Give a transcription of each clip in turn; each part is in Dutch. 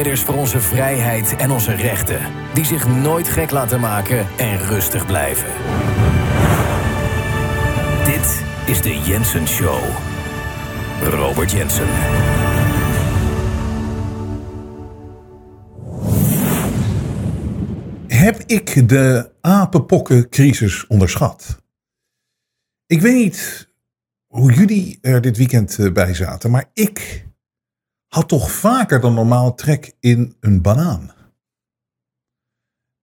strijders voor onze vrijheid en onze rechten, die zich nooit gek laten maken en rustig blijven. Dit is de Jensen Show. Robert Jensen. Heb ik de apenpokkencrisis onderschat? Ik weet niet hoe jullie er dit weekend eh, bij zaten, maar ik had toch vaker dan normaal trek in een banaan.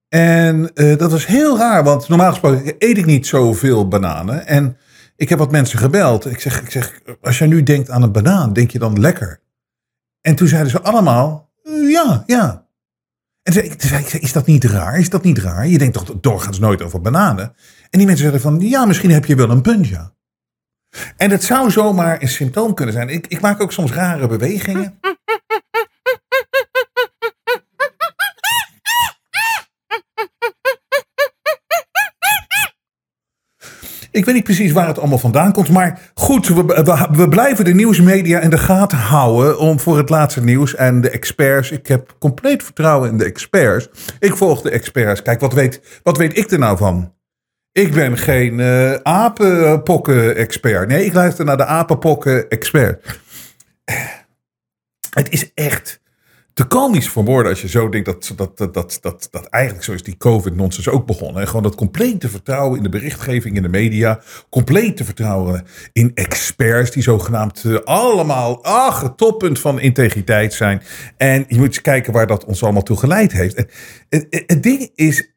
En uh, dat was heel raar, want normaal gesproken eet ik niet zoveel bananen. En ik heb wat mensen gebeld. Ik zeg, ik zeg, als jij nu denkt aan een banaan, denk je dan lekker? En toen zeiden ze allemaal, uh, ja, ja. En zei, ik, is dat niet raar? Is dat niet raar? Je denkt toch doorgaans nooit over bananen? En die mensen zeiden van, ja, misschien heb je wel een punt, ja. En het zou zomaar een symptoom kunnen zijn. Ik, ik maak ook soms rare bewegingen. Ik weet niet precies waar het allemaal vandaan komt. Maar goed, we, we, blijven de nieuwsmedia in de gaten houden. Om voor het laatste nieuws en de experts. Ik heb compleet vertrouwen in de experts. Ik volg de experts. Kijk, wat weet, wat weet ik er nou van? Ik ben geen uh, apenpokken-expert. Nee, ik luister naar de apenpokken-expert. Het is echt te komisch voor woorden als je zo denkt dat, dat, dat, dat, dat, eigenlijk zo is die COVID-nonsense ook begonnen. En gewoon dat complete vertrouwen in de berichtgeving in de media. Complete vertrouwen in experts die zogenaamd uh, allemaal, ach, het toppunt van integriteit zijn. En je moet eens kijken waar dat ons allemaal toe geleid heeft. Het ding is,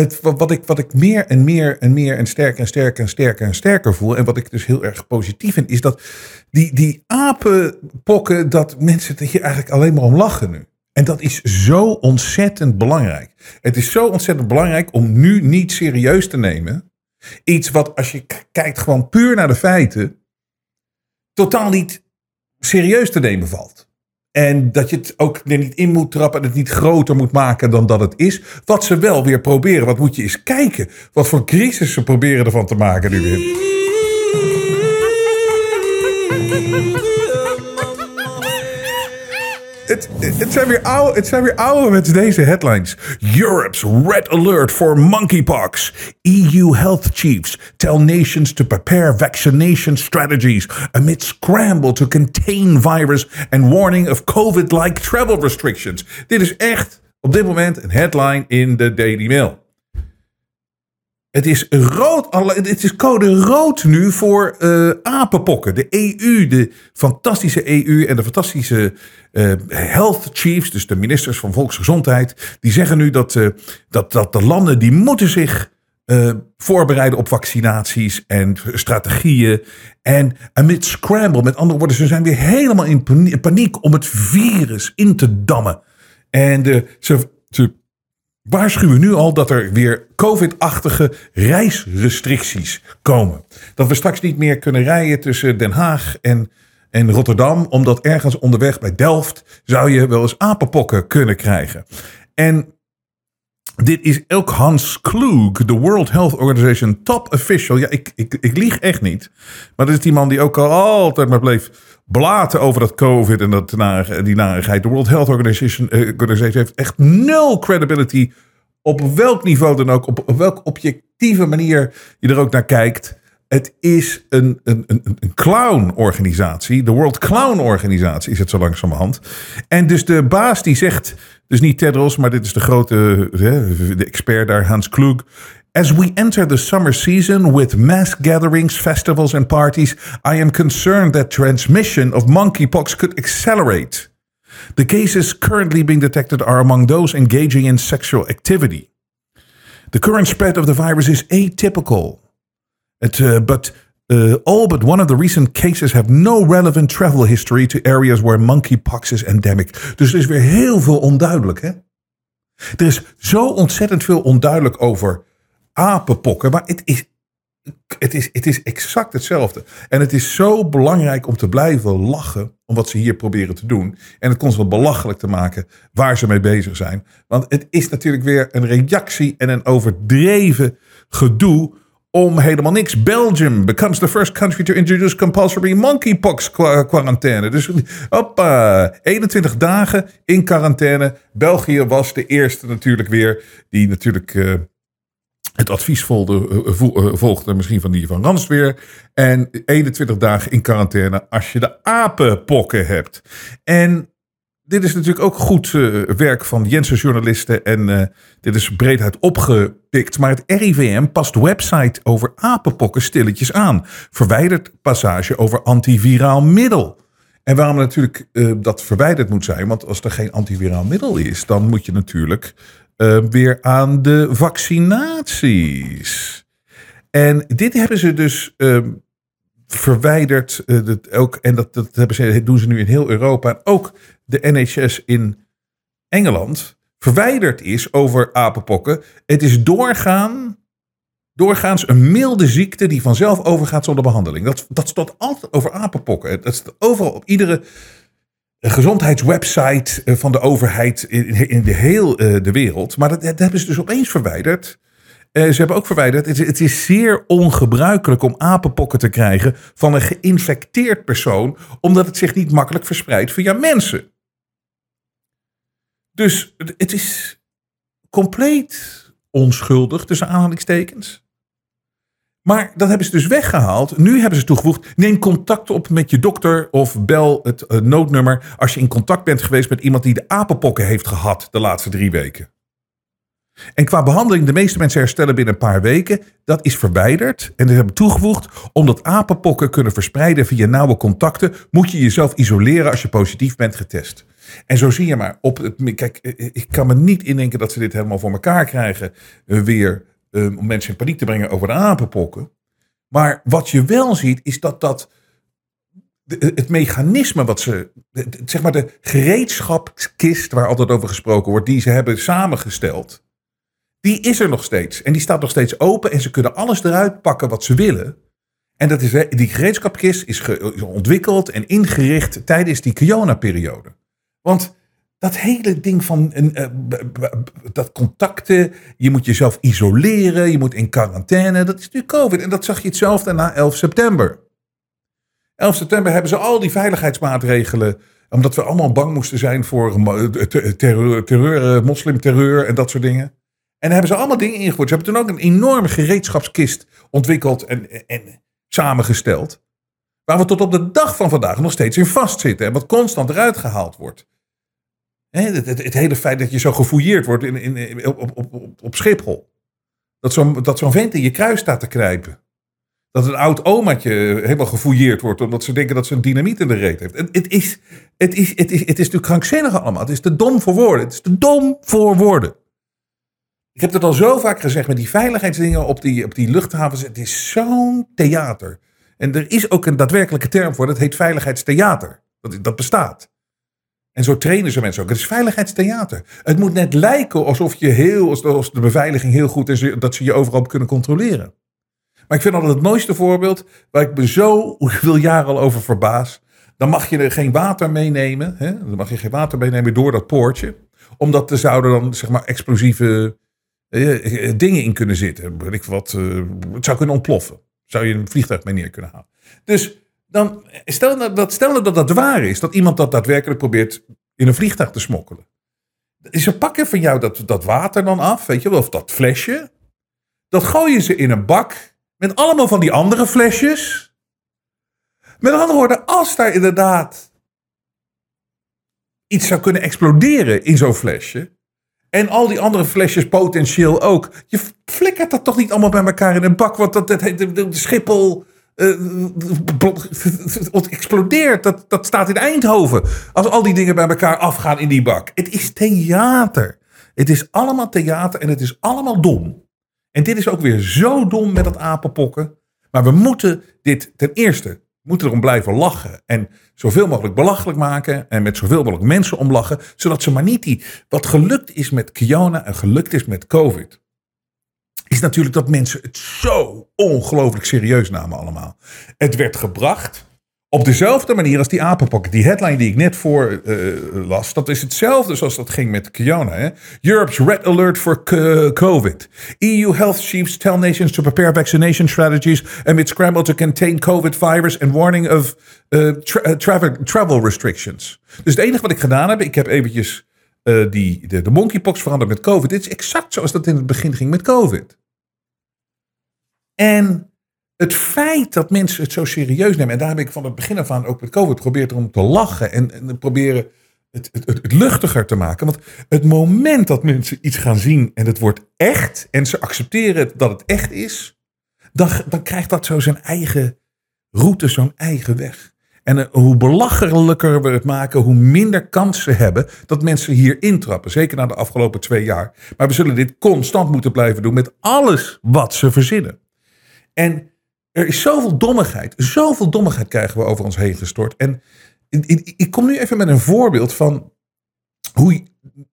het, wat, ik, wat ik meer en meer en meer en sterker en sterker en sterker en sterker voel. En wat ik dus heel erg positief vind, is dat die, die apenpokken, dat mensen het hier eigenlijk alleen maar om lachen nu. En dat is zo ontzettend belangrijk. Het is zo ontzettend belangrijk om nu niet serieus te nemen. Iets wat, als je kijkt gewoon puur naar de feiten, totaal niet serieus te nemen valt. En dat je het ook er niet in moet trappen en het niet groter moet maken dan dat het is. Wat ze wel weer proberen. Wat moet je eens kijken. Wat voor crisis ze proberen ervan te maken nu weer. Het, zijn weer oude, het zijn weer ouderwets deze headlines. Europe's red alert for monkeypox. EU health chiefs tell nations to prepare vaccination strategies amid scramble to contain virus and warning of COVID-like travel restrictions. Dit is echt op dit moment een headline in de Daily Mail. Het is rood, het is code rood nu voor uh, apenpokken. De EU, de fantastische EU en de fantastische uh, health chiefs, dus de ministers van Volksgezondheid, die zeggen nu dat, uh, dat, dat de landen die moeten zich voorbereiden op vaccinaties en strategieën. En amid scramble, met andere woorden, ze zijn weer helemaal in paniek om het virus in te dammen. En ze, ze waarschuwen nu al dat er weer COVID-achtige reisrestricties komen. Dat we straks niet meer kunnen rijden tussen Den Haag en, en Rotterdam, omdat ergens onderweg bij Delft zou je wel eens apenpokken kunnen krijgen. En dit is ook Hans Klug, de World Health Organization top official. Ja, ik, ik, ik lieg echt niet. Maar dat is die man die ook al altijd maar bleef blaten over dat COVID en dat, die narigheid. De World Health Organization, uh, heeft echt nul credibility. Op welk niveau dan ook, op, op welke objectieve manier je er ook naar kijkt. Het is een, een, een, een clown-organisatie. De World Clown-organisatie is het zo langzamerhand. En dus de baas die zegt, dus niet Tedros, maar dit is de grote de expert daar, Hans Klug. As we enter the summer season with mass gatherings, festivals, and parties, I am concerned that transmission of monkeypox could accelerate. The cases currently being detected are among those engaging in sexual activity. The current spread of the virus is atypical, it, uh, but uh, all but one of the recent cases have no relevant travel history to areas where monkeypox is endemic. Dus er is weer heel veel onduidelijk, hè? Er is zo ontzettend veel onduidelijk over apenpokken, maar het is, het is, het is exact hetzelfde. En het is zo belangrijk om te blijven lachen om wat ze hier proberen te doen. En het constant belachelijk te maken waar ze mee bezig zijn. Want het is natuurlijk weer een reactie en een overdreven gedoe om helemaal niks. Belgium becomes the first country to introduce compulsory monkeypox quarantaine. Dus hoppa, 21 dagen in quarantaine. België was de eerste natuurlijk weer die natuurlijk... Uh, het advies volgde, uh, volgde misschien van die van Ransweer. En 21 dagen in quarantaine als je de apenpokken hebt. En dit is natuurlijk ook goed werk van Jensen journalisten en dit is breedheid opgepikt. Maar het RIVM past website over apenpokken stilletjes aan. Verwijdert passage over antiviraal middel. En waarom natuurlijk dat verwijderd moet zijn, want als er geen antiviraal middel is, dan moet je natuurlijk weer aan de vaccinaties. En dit hebben ze dus ehm, verwijderd. dat ook, en dat, dat hebben ze, doen ze nu in heel Europa. Ook de NHS in Engeland verwijderd is over apenpokken. Het is doorgaan, doorgaans een milde ziekte die vanzelf overgaat zonder behandeling. Dat, dat altijd over apenpokken. Dat staat overal op iedere gezondheidswebsite eh, van de overheid in, in de heel eh, de wereld. Maar dat, hebben ze dus opeens verwijderd. Uh, ze hebben ook verwijderd. Het, het, is zeer ongebruikelijk om apenpokken te krijgen van een geïnfecteerd persoon, omdat het zich niet makkelijk verspreidt via mensen. Dus het is compleet onschuldig, tussen aanhalingstekens. Maar dat hebben ze dus weggehaald. Nu hebben ze toegevoegd: neem contact op met je dokter of bel het uh, noodnummer als je in contact bent geweest met iemand die de apenpokken heeft gehad de laatste drie weken. En qua behandeling, de meeste mensen herstellen binnen een paar weken. Dat is verwijderd. En ze hebben toegevoegd, omdat apenpokken kunnen verspreiden via nauwe contacten, moet je jezelf isoleren als je positief bent getest. En zo zie je maar op het. Kijk, eh, eh, ik kan me niet indenken dat ze dit helemaal voor elkaar krijgen. Eh, weer om mensen in paniek te brengen over de apenpokken. Maar wat je wel ziet, is dat dat. Het mechanisme wat ze. Zeg maar de gereedschapskist waar altijd over gesproken wordt, die ze hebben samengesteld. Die is er nog steeds. En die staat nog steeds open. En ze kunnen alles eruit pakken wat ze willen. En dat is, die gereedschapskist is, ontwikkeld en ingericht tijdens die corona-periode. Want dat hele ding van uh, dat contacten, je moet jezelf isoleren, je moet in quarantaine, dat is natuurlijk COVID. En dat zag je hetzelfde na 11 september. 11 september hebben ze al die veiligheidsmaatregelen, omdat we allemaal bang moesten zijn voor terreur, terreur moslimterreur en dat soort dingen. En hebben ze allemaal dingen ingevoerd. Ze hebben toen ook een enorme gereedschapskist ontwikkeld en, en samengesteld. Waar we tot op de dag van vandaag nog steeds in vastzitten. En wat constant eruit gehaald wordt. Het, het, het, hele feit dat je zo gefouilleerd wordt in, in, op, op, op, op Schiphol. Dat zo'n vent in je kruis staat te krijpen. Dat een oud omaatje helemaal gefouilleerd wordt omdat ze denken dat ze een dynamiet in de reet heeft. En het, is, het, is, het, is, het is natuurlijk krankzinnig allemaal. Het is te dom voor woorden. Het is te dom voor woorden. Ik heb het al zo vaak gezegd met die veiligheidsdingen op die, op die luchthavens. Het is zo'n theater. En er is ook een daadwerkelijke term voor, dat heet veiligheidstheater. Dat, dat bestaat. En zo trainen ze mensen ook. Het is veiligheidstheater. Het moet net lijken alsof je heel, als de beveiliging heel goed is, dat ze je overal kunnen controleren. Maar ik vind altijd het mooiste voorbeeld, waar ik me zo veel jaren al over verbaas. Dan mag je er geen water meenemen. Hè? Dan mag je geen water meenemen door dat poortje. Omdat er zouden dan zeg maar explosieve eh, eh, dingen in kunnen zitten. Ik wat, uh, het zou kunnen ontploffen. Zou je een vliegtuig mee neer kunnen halen. Dus dan, stel, dat, dat dat waar is. Dat iemand dat daadwerkelijk probeert in een vliegtuig te smokkelen. Ze pakken van jou dat, dat water dan af, weet je wel, of dat flesje. Dat gooien ze in een bak met allemaal van die andere flesjes. Met andere woorden, als daar inderdaad iets zou kunnen exploderen in zo'n flesje, en al die andere flesjes potentieel ook. Je flikkert dat toch niet allemaal bij elkaar in een bak. Want dat, dat, de, de Schiphol uh, explodeert. Dat, dat staat in Eindhoven. Als al die dingen bij elkaar afgaan in die bak. Het is theater. Het is allemaal theater en het is allemaal dom. En dit is ook weer zo dom met dat apenpokken. Maar we moeten dit ten eerste moeten erom blijven lachen. En zoveel mogelijk belachelijk maken. En met zoveel mogelijk mensen omlachen. Zodat ze maar niet die. Wat gelukt is met Kiona en gelukt is met COVID. Is natuurlijk dat mensen het zo ongelooflijk serieus namen allemaal. Het werd gebracht op dezelfde manier als die apenpokken. Die headline die ik net voor uh, las, dat is hetzelfde zoals dat ging met Kiona. Hè? Europe's red alert for COVID. EU health chiefs tell nations to prepare vaccination strategies amid scramble to contain COVID virus and warning of tra travel, travel restrictions. Dus het enige wat ik gedaan heb, ik heb eventjes uh, die, de, monkeypox veranderd met COVID. Dit is exact zoals dat in het begin ging met COVID. En het feit dat mensen het zo serieus nemen, en daar heb ik van het begin af aan ook met COVID geprobeerd om te lachen en, en proberen het, het, het, luchtiger te maken. Want het moment dat mensen iets gaan zien en het wordt echt, en ze accepteren dat het echt is, dan, dan krijgt dat zo zijn eigen route, zo'n eigen weg. En eh, hoe belachelijker we het maken, hoe minder kans ze hebben dat mensen hier intrappen. Zeker na de afgelopen twee jaar. Maar we zullen dit constant moeten blijven doen met alles wat ze verzinnen. En er is zoveel dommigheid. Zoveel dommigheid krijgen we over ons heen gestort. En ik kom nu even met een voorbeeld van hoe,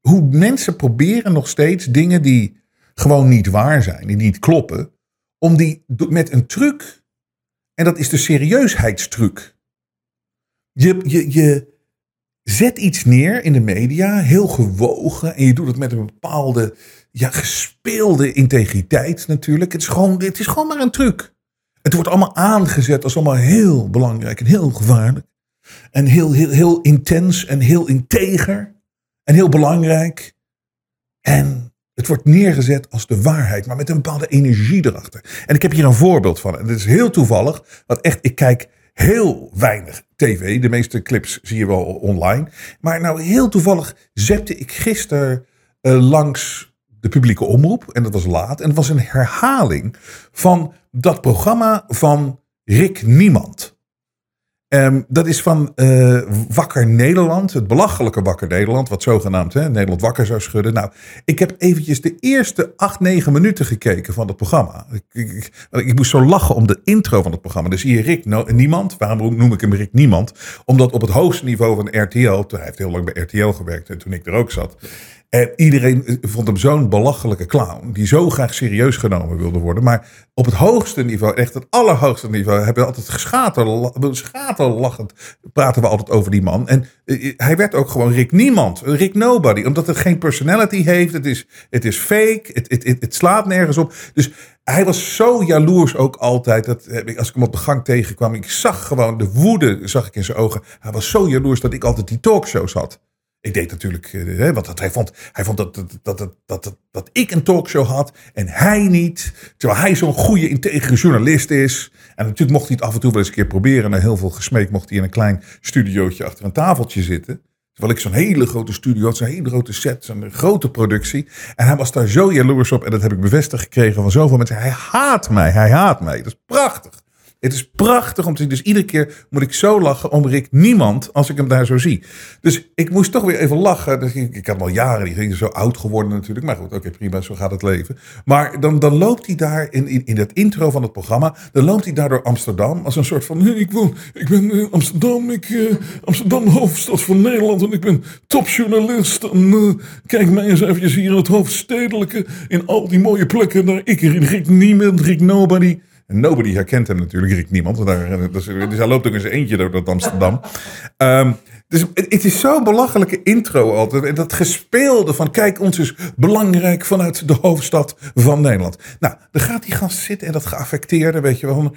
hoe mensen proberen nog steeds dingen die gewoon niet waar zijn, die niet kloppen, om die met een truc, en dat is de serieusheidstruc. Je, zet iets neer in de media, heel gewogen, en je doet het met een bepaalde ja, gespeelde integriteit natuurlijk. Het is, gewoon, het is gewoon maar een truc. Het wordt allemaal aangezet als allemaal heel belangrijk en heel gevaarlijk. En heel, heel, heel intens en heel integer. En heel belangrijk. En het wordt neergezet als de waarheid, maar met een bepaalde energie erachter. En ik heb hier een voorbeeld van. En het is heel toevallig, want echt, ik kijk heel weinig tv. De meeste clips zie je wel online. Maar nou, heel toevallig zette ik gisteren uh, langs de publieke omroep. En dat was laat. En het was een herhaling van dat programma van Rick Niemand. Um, dat is van uh, Wakker Nederland, het belachelijke Wakker Nederland, wat zogenaamd hè, Nederland wakker zou schudden. Nou, ik heb eventjes de eerste acht, negen minuten gekeken van het programma. Ik, ik, ik, moest zo lachen om de intro van het programma. Zie je Rick Niemand, waarom noem ik hem Rick Niemand? Omdat op het hoogste niveau van RTL, hij heeft heel lang bij RTL gewerkt en toen ik er ook zat, en iedereen vond hem zo'n belachelijke clown. Die zo graag serieus genomen wilde worden. Maar op het hoogste niveau, echt het allerhoogste niveau, hebben we altijd geschater, schaterlachend praten we altijd over die man. En eh, hij werd ook gewoon Rick Niemand, Rick Nobody. Omdat het geen personality heeft. Het is, het is fake. Het, het, het, het slaat nergens op. Dus hij was zo jaloers ook altijd. Dat, als ik hem op de gang tegenkwam, ik zag gewoon de woede zag ik in zijn ogen. Hij was zo jaloers dat ik altijd die talkshows had. Ik deed natuurlijk, eh, hè, want hij vond, hij vond dat, dat, dat, dat, dat, dat ik een talkshow had en hij niet. Terwijl hij zo'n goede, integere journalist is. En natuurlijk mocht hij het af en toe wel eens een keer proberen. Na heel veel gesmeek mocht hij in een klein studiootje achter een tafeltje zitten. Terwijl ik zo'n hele grote studio had, zo'n hele grote set, zo'n grote productie. En hij was daar zo jaloers op. En dat heb ik bevestigd gekregen van zoveel mensen. Hij haat mij, hij haat mij. Dat is prachtig. Het is prachtig om te zien. Dus iedere keer moet ik zo lachen om Rick niemand als ik hem daar zo zie. Dus ik moest toch weer even lachen. Dus ik, had al jaren, die ging zo oud geworden natuurlijk. Maar goed, oké, prima, zo gaat het leven. Maar dan, dan loopt hij daar in, in, in dat intro van het programma. Dan loopt hij daar door Amsterdam als een soort van... ik, woon, ik ben in Amsterdam, ik, uh, Amsterdam, hoofdstad van Nederland. En ik ben topjournalist. En uh, kijk mij eens eventjes hier het hoofdstedelijke. In al die mooie plekken. Daar ik, Rick Niemand, Rick Nobody... Nobody herkent hem natuurlijk, Rick Niemand. Daar, dus, dus hij loopt ook zijn eentje door dat Amsterdam. Um, dus het is zo'n belachelijke intro altijd. En dat gespeelde van, kijk, ons is belangrijk vanuit de hoofdstad van Nederland. Nou, dan gaat die gast zitten en dat geaffecteerde, weet je wel.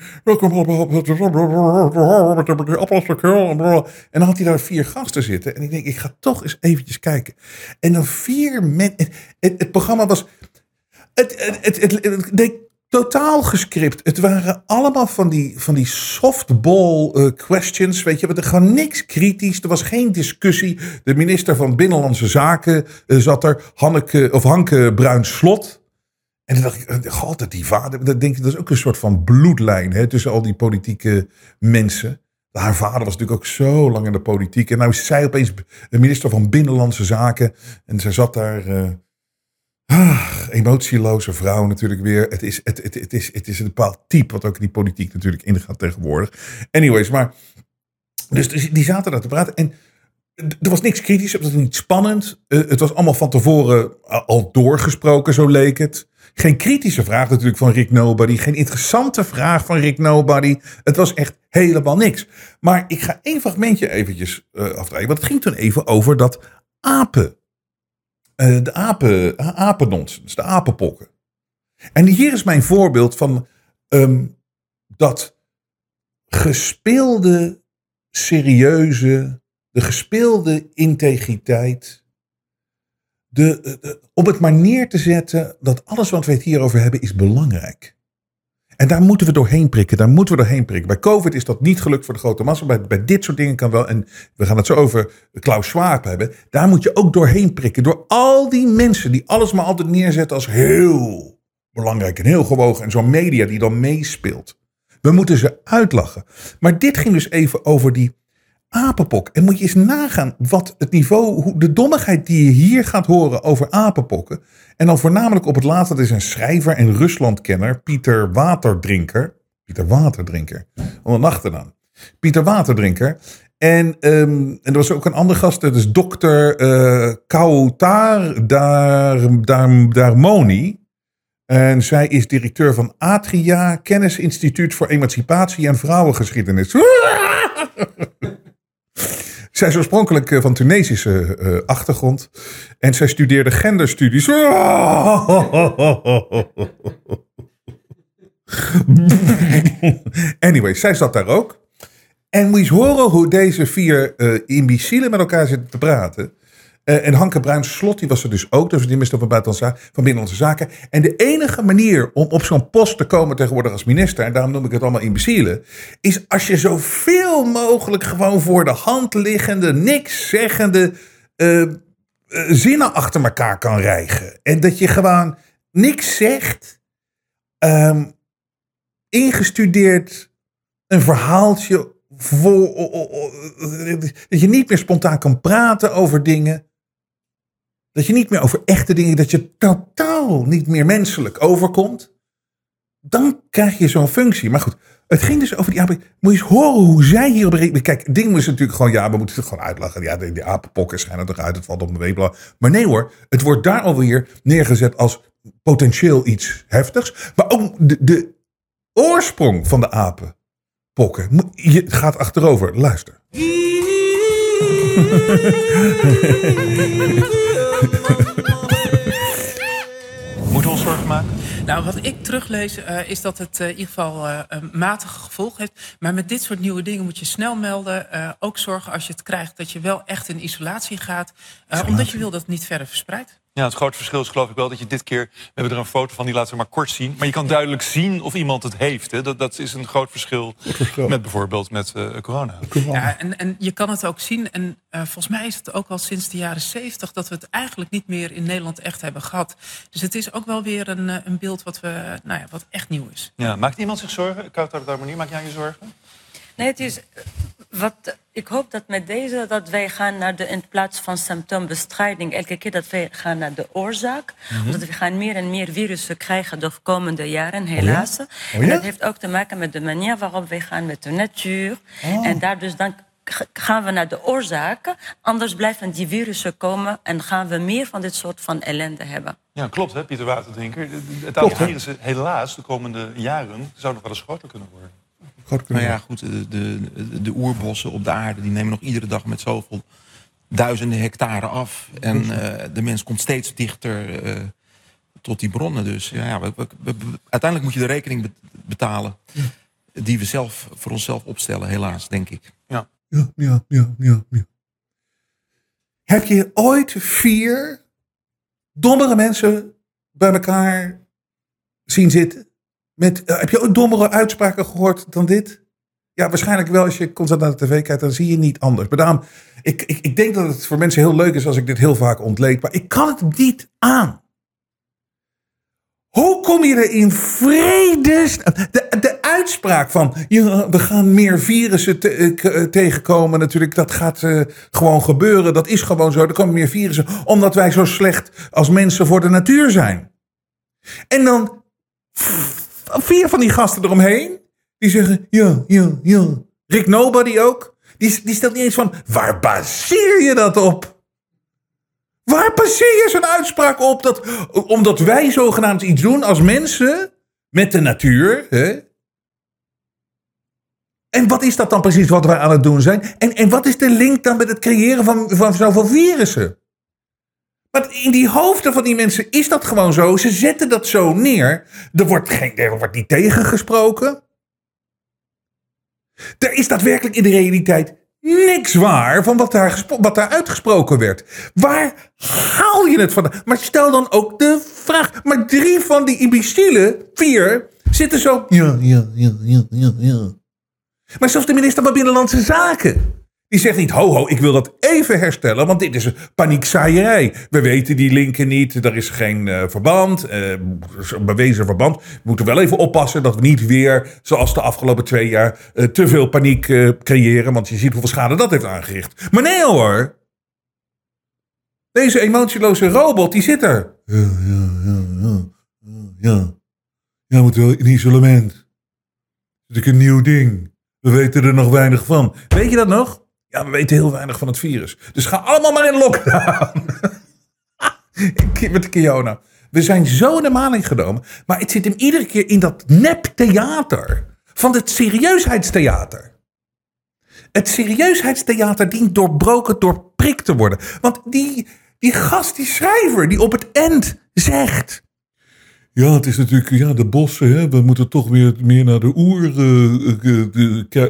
En dan had hij daar vier gasten zitten. En ik denk, ik ga toch eens eventjes kijken. En dan vier mensen... Het, het, programma was... Het, het, het, het, het, totaal gescript. Het waren allemaal van die, van die softball uh, questions. Weet je, er gewoon niks kritisch. Er was geen discussie. De minister van Binnenlandse Zaken uh, zat er, Hanneke, of Hanke Bruin-Slot. En dan dacht ik, eh, altijd die vader. Dat, denk ik, dat is ook een soort van bloedlijn hè, tussen al die politieke mensen. Haar vader was natuurlijk ook zo lang in de politiek. En nou is zij opeens minister van Binnenlandse Zaken. En zij zat daar. Ah, emotieloze vrouw natuurlijk weer. Het is, het, het, het, is, het is een bepaald type wat ook in die politiek natuurlijk ingaat tegenwoordig. Anyways, maar... Dus die zaten daar te praten en er was niks kritisch, het was niet spannend. Uh, het was allemaal van tevoren al doorgesproken, zo leek het. Geen kritische vraag natuurlijk van Rick Nobody. Geen interessante vraag van Rick Nobody. Het was echt helemaal niks. Maar ik ga één fragmentje eventjes uh, afdraaien. Want het ging toen even over dat apen. Uh, de apen, apennonsens, de apenpokken. En hier is mijn voorbeeld van um, dat gespeelde, serieuze, de gespeelde integriteit. De, om het maar neer te zetten dat alles wat we het hierover hebben is belangrijk. En daar moeten we doorheen prikken. Daar moeten we doorheen prikken. Bij COVID is dat niet gelukt voor de grote massa. Bij, bij dit soort dingen kan wel. En we gaan het zo over Klaus Schwab hebben. Daar moet je ook doorheen prikken. Door al die mensen die alles maar altijd neerzetten als heel belangrijk en heel gewogen. En zo'n media die dan meespeelt. We moeten ze uitlachen. Maar dit ging dus even over die apenpok. En moet je eens nagaan wat het niveau, hoe, de dommigheid die je hier gaat horen over apenpokken. En dan voornamelijk op het laatste, dat is een schrijver en Ruslandkenner, Pieter Waterdrinker. Pieter Waterdrinker, onder een achternaam. Pieter Waterdrinker. En, um, en er was ook een andere gast, dat is dokter uh, Kautar Dar, Dar. En zij is directeur van Atria, Kennisinstituut voor Emancipatie en Vrouwengeschiedenis. Zij is oorspronkelijk eh, van Tunesische uh, achtergrond. En zij studeerde genderstudies. anyway, zij zat daar ook. En moet horen hoe deze vier uh, imbecielen met elkaar zitten te praten. Uh, en Hanke Bruin Slot, die was er dus ook, dus die minister van Buitenlandse van Binnenlandse Zaken. En de enige manier om op zo'n post te komen tegenwoordig als minister, en daarom noem ik het allemaal imbecielen, is als je zoveel mogelijk gewoon voor de hand liggende, niks zeggende uh, zinnen achter elkaar kan rijgen. En dat je gewoon niks zegt, um, ingestudeerd een verhaaltje dat je niet meer spontaan kan praten over dingen. Dat je niet meer over echte dingen, dat je totaal niet meer menselijk overkomt. Dan krijg je zo'n functie. Maar goed, het ging dus over die apen. Moet je eens horen hoe zij hierop rekenen. Kijk, het ding is natuurlijk gewoon, ja, we moeten het gewoon uitlachen. Ja, die, apenpokken schijnen eruit, het valt op mijn weebla. Maar nee hoor, het wordt daar alweer neergezet als potentieel iets heftigs. Maar ook de, de oorsprong van de apenpokken. Je gaat achterover, luister. Moeten we ons zorgen maken? Nou, wat ik teruglees uh, is dat het uh, in ieder geval uh, een matige gevolg heeft. Maar met dit soort nieuwe dingen moet je snel melden. ook zorgen als je het krijgt dat je wel echt in isolatie gaat. omdat je wil dat het niet verder verspreidt. Ja, het grote verschil is geloof ik wel dat je dit keer... We hebben er een foto van, die laten we maar kort zien. Maar je kan duidelijk zien of iemand het heeft. Hè. Dat, dat is een groot verschil met bijvoorbeeld met uh, corona. Ja, en, en je kan het ook zien. En uh, volgens mij is het ook al sinds de jaren zeventig... dat we het eigenlijk niet meer in Nederland echt hebben gehad. Dus het is ook wel weer een, uh, een beeld wat, we, nou ja, wat echt nieuw is. Ja, maakt iemand zich zorgen? Kouter Harmonie, maak jij je zorgen? Nee, het is wat ik hoop dat met deze dat wij gaan naar de in plaats van symptoombestrijding elke keer dat wij gaan naar de oorzaak, mm -hmm. omdat we gaan meer en meer virussen krijgen de komende jaren helaas. Oh ja? Oh ja? En dat heeft ook te maken met de manier waarop wij gaan met de natuur. Oh. En daar dus dan gaan we naar de oorzaken, anders blijven die virussen komen en gaan we meer van dit soort van ellende hebben. Ja, klopt hè, Pieter Waterdrinker. Het aantal virussen helaas de komende jaren zou nog wel eens groter kunnen worden. Nou ja, goed, de, de, de, oerbossen op de aarde die nemen nog iedere dag met zoveel duizenden hectare af. En uh, de mens komt steeds dichter uh, tot die bronnen. Dus ja, we, we, we, uiteindelijk moet je de rekening betalen die we zelf voor onszelf opstellen, helaas, denk ik. Ja, ja, ja, ja, ja. ja. Heb je ooit vier dommere mensen bij elkaar zien zitten? Met, uh, heb je ook dommere uitspraken gehoord dan dit? Ja, waarschijnlijk wel. Als je constant naar de tv kijkt, dan zie je niet anders. Maar daarom, ik, ik, ik denk dat het voor mensen heel leuk is als ik dit heel vaak ontleed. Maar ik kan het niet aan. Hoe kom je er in vredes... De, de uitspraak van ja, we gaan meer virussen eh, eh, tegenkomen. Natuurlijk, dat gaat eh, gewoon gebeuren. Dat is gewoon zo. Er komen meer virussen omdat wij zo slecht als mensen voor de natuur zijn. En dan vier van die gasten eromheen. Die zeggen ja, ja, ja. Rick Nobody ook. Die, die stelt niet eens van waar baseer je dat op? Waar baseer je zo'n uitspraak op? Dat, omdat wij zogenaamd iets doen als mensen met de natuur. Hè? En wat is dat dan precies wat wij aan het doen zijn? En, en wat is de link dan met het creëren van, van zoveel virussen? Maar in die hoofden van die mensen is dat gewoon zo. Ze zetten dat zo neer. Er wordt, geen, er wordt niet tegengesproken. Er is daadwerkelijk in de realiteit niks waar van wat daar, wat daar uitgesproken werd. Waar haal je het vandaan? Maar stel dan ook de vraag. Maar drie van die imbecielen, vier, zitten zo. Ja, ja, ja, ja, ja, ja. Maar zelfs de minister van Binnenlandse Zaken. Die zegt niet, ho ho, ik wil dat even herstellen, want dit is een paniekzaaierij. We weten die linken niet, er is geen eh, verband, een bewezen verband. We moeten wel even oppassen dat we niet weer, zoals de afgelopen twee jaar, eh, te veel paniek creëren. Want je ziet hoeveel schade dat heeft aangericht. Maar nee hoor, deze emotieloze robot, die zit er. Ja, ja, ja, ja, ja. Ja, moet wel in isolement. Is natuurlijk een nieuw ding. We weten er nog weinig van. Weet je dat nog? Ja, we weten heel weinig van het virus. Dus ga allemaal maar in lockdown. Met Kiona. We zijn zo in de maling genomen. Maar het zit hem iedere keer in dat neptheater. Van het serieusheidstheater. Het serieusheidstheater dient doorbroken, doorprikt te worden. Want die, die gast, die schrijver, die op het eind zegt... Ja, het is natuurlijk ja, de bossen. Hè? We moeten toch weer meer naar de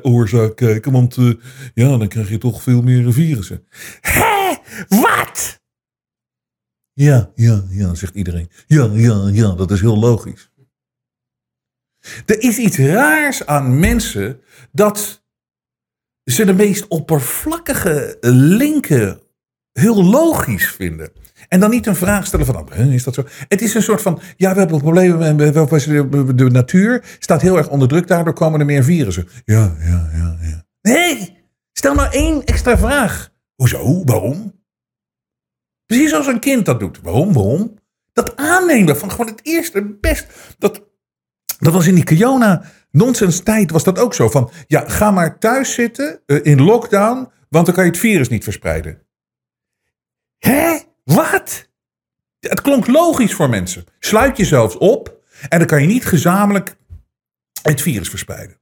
oeroorzaak kijken. Want eh, ja, dan krijg je toch veel meer virussen. Hé, wat? Ja, ja, ja, zegt iedereen. Ja, ja, ja, dat is heel logisch. Er is iets raars aan mensen dat ze de meest oppervlakkige linken heel logisch vinden. En dan niet een vraag stellen van, oh, is dat zo? Het is een soort van, ja, we hebben problemen met de, natuur. Staat heel erg onder druk, daardoor komen er meer virussen. Ja, ja, ja, ja. Nee, stel nou één extra vraag. Hoezo? Waarom? Precies zoals een kind dat doet. Waarom? Waarom? Dat aannemen van gewoon het eerste, best. Dat, dat was in die Kiona nonsens tijd was dat ook zo. Van, ja, ga maar thuis zitten eh, in lockdown, want dan kan je het virus niet verspreiden. Hè? Wat? Het klonk logisch voor mensen. Sluit jezelf op en dan kan je niet gezamenlijk het virus verspreiden.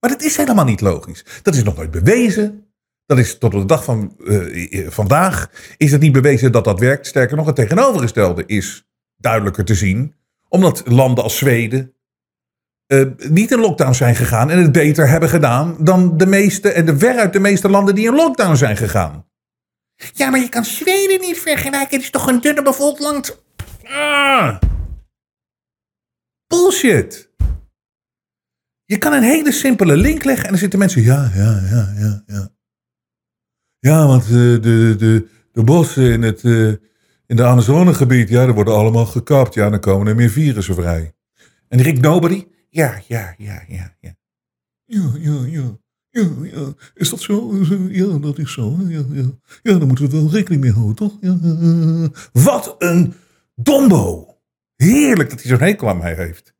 Maar dat is helemaal niet logisch. Dat is nog nooit bewezen. Dat is tot op de dag van eh, eh, vandaag is het niet bewezen dat dat werkt. Sterker nog, het tegenovergestelde is duidelijker te zien. Omdat landen als Zweden eh, niet in lockdown zijn gegaan en het beter hebben gedaan dan de meeste en de veruit de meeste landen die in lockdown zijn gegaan. Ja, maar je kan Zweden niet vergelijken. Het is toch een dunne bevolkt land. Ah. Bullshit. Je kan een hele simpele link leggen en dan zitten mensen. Ja, ja, ja, ja, ja. Ja, want eh, de, de, de bossen in het eh, in de Amazonegebied, ja, die worden allemaal gekapt. Ja, dan komen er meer virussen vrij. En Rick Nobody? Ja, ja, ja, ja, ja. Ja, ja, ja. Ja, is dat zo? Ja, dat is zo. Ja, ja. ja daar moeten we wel rekening mee houden, toch? Ja, wat een dombo! Heerlijk dat hij zo'n hekel aan mij heeft.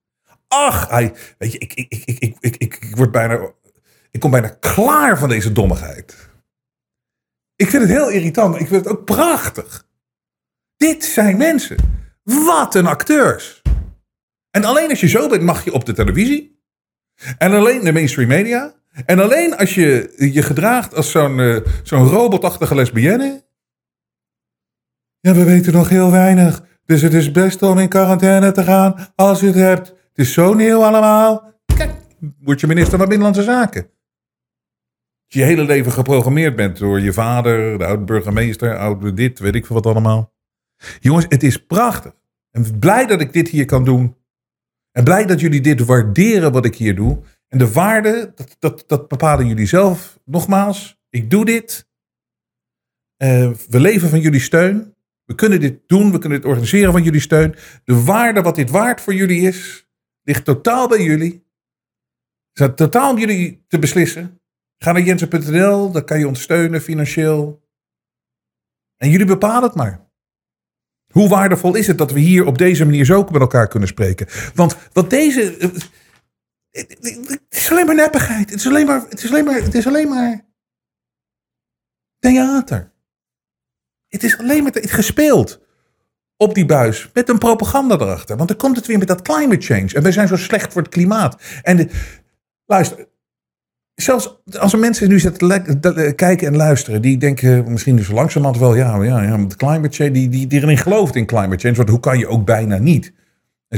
Ach, weet je, ik, ik, ik, ik, ik, ik, word bijna, ik kom bijna klaar van deze dommigheid. Ik vind het heel irritant, maar ik vind het ook prachtig. Dit zijn mensen. Wat een acteurs. En alleen als je zo bent, mag je op de televisie. En alleen de mainstream media. En alleen als je je gedraagt als zo'n eh, zo'n robotachtige lesbienne. Ja, we weten nog heel weinig. Dus het is best om in quarantaine te gaan als je het hebt. Het is zo nieuw allemaal. Kijk, word je minister van Binnenlandse Zaken. Als je je hele leven geprogrammeerd bent door je vader, de oud-burgemeester, oud dit, weet ik veel wat allemaal. Jongens, het is prachtig. En blij dat ik dit hier kan doen. En blij dat jullie dit waarderen wat ik hier doe. En de waarde, dat, dat, dat bepalen jullie zelf. Nogmaals, ik doe dit. Eh, we leven van jullie steun. We kunnen dit doen, we kunnen dit organiseren van jullie steun. De waarde wat dit waard voor jullie is, ligt totaal bij jullie. Het is totaal om jullie te beslissen. Ga naar jensen.nl, daar kan je ondersteunen financieel. En jullie bepalen het maar. Hoe waardevol is het dat we hier op deze manier zo met elkaar kunnen spreken? Want wat deze. Het is alleen maar neppigheid. Het is alleen maar. Het is alleen maar. Het is alleen maar theater. Het is alleen maar te- gespeeld op die buis met een propaganda erachter. Want dan komt het weer met dat climate change. En wij zijn zo slecht voor het klimaat. En luister, zelfs als er mensen nu zitten kijken en luisteren, die denken misschien dus langzamerhand wel, ja, ja, ja climate change, die, die, die erin gelooft in climate change, want hoe kan je ook bijna niet?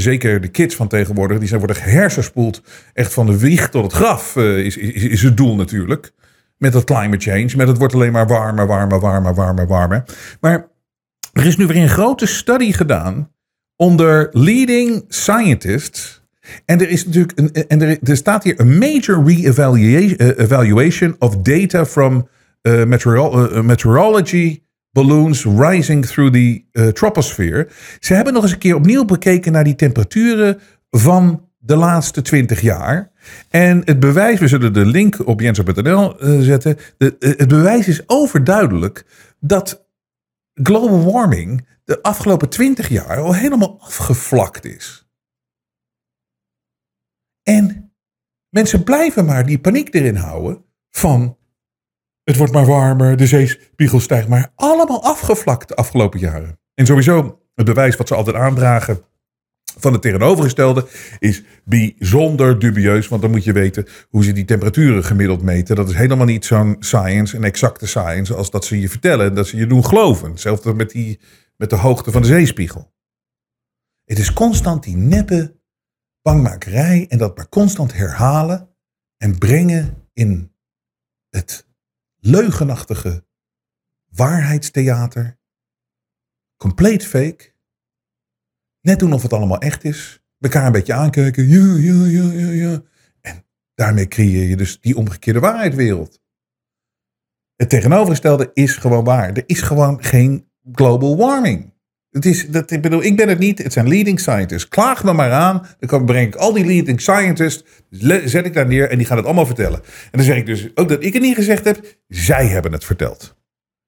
Zeker de kids van tegenwoordig, die zijn worden gehersenspoeld echt van de wieg tot het graf, eh, is, is, is het doel natuurlijk. Met dat climate change, met het wordt alleen maar warmer, warmer, warmer, warmer, warmer. Maar er is nu weer een grote study gedaan onder leading scientists. En er is natuurlijk een, en er, er staat hier een major re-evaluation eh, of data from eh, meteoro- eh, meteorology balloons rising through the eh, troposphere. Ze hebben nog eens een keer opnieuw bekeken naar die temperaturen van de laatste 20 jaar. En het bewijs, we zullen de link op jensen.nl eh, zetten. De, eh, het bewijs is overduidelijk dat global warming de afgelopen 20 jaar al helemaal afgevlakt is. En mensen blijven maar die paniek erin houden van het wordt maar warmer, de zeespiegel stijgt maar. Allemaal afgevlakt de afgelopen jaren. En sowieso het bewijs wat ze altijd aandragen van het tegenovergestelde is bijzonder dubieus. Want dan moet je weten hoe ze die temperaturen gemiddeld meten. Dat is helemaal niet zo'n science, een exacte science, als dat ze je vertellen. Dat ze je doen geloven. Hetzelfde met, die, met de hoogte van de zeespiegel. Het is constant die neppe bangmakerij en dat maar constant herhalen en brengen in het leugenachtige waarheidstheater. Compleet fake. Net doen of het allemaal echt is. Elkaar een beetje aankijken. Ja. En daarmee creëer je dus die omgekeerde waarheidwereld. Het tegenovergestelde is gewoon waar. Er is gewoon geen global warming. Het is, dat, ik bedoel, ik ben het niet. Het zijn leading scientists. Klaag me maar aan. Dan breng ik al die leading scientists. Zet ik daar neer en die gaan het allemaal vertellen. En dan zeg ik dus ook dat ik het niet gezegd heb. Zij hebben het verteld.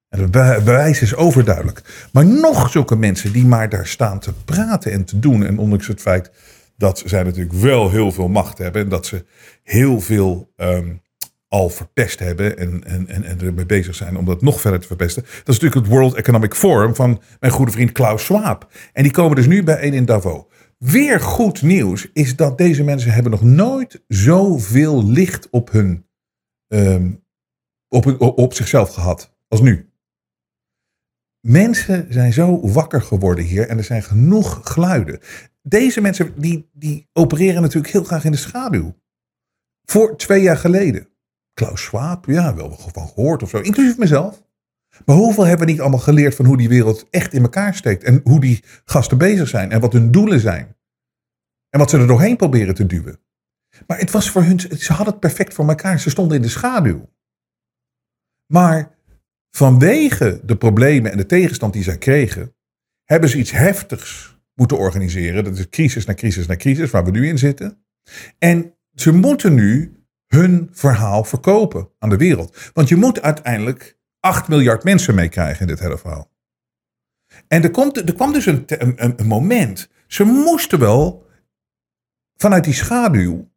En het be- bewijs is overduidelijk. Maar nog zulke mensen die maar daar staan te praten en te doen. En ondanks het feit dat zij natuurlijk wel heel veel macht hebben. En dat ze heel veel ehm, al verpest hebben. En, en, en, en ermee bezig zijn om dat nog verder te verpesten. Dat is natuurlijk het World Economic Forum van mijn goede vriend Klaus Schwab. En die komen dus nu bijeen in Davos. Weer goed nieuws is dat deze mensen hebben nog nooit zoveel licht op hun, ehm, op, hun, op zichzelf gehad als nu. Mensen zijn zo wakker geworden hier en er zijn genoeg geluiden. Deze mensen die, die opereren natuurlijk heel graag in de schaduw. Voor twee jaar geleden. Klaus Schwab, ja, wel van gehoord of zo, inclusief mezelf. Maar hoeveel hebben we niet allemaal geleerd van hoe die wereld echt in elkaar steekt? En hoe die gasten bezig zijn en wat hun doelen zijn. En wat ze er doorheen proberen te duwen. Maar het was voor hun, ze hadden het perfect voor elkaar. Ze stonden in de schaduw. Maar vanwege de problemen en de tegenstand die zij kregen, hebben ze iets heftigs moeten organiseren. Dat is crisis na crisis na crisis, waar we nu in zitten. En ze moeten nu hun verhaal verkopen aan de wereld. Want je moet uiteindelijk 8 miljard mensen meekrijgen in dit hele verhaal. En er, komt, er kwam dus een, een, moment. Ze moesten wel vanuit die schaduw.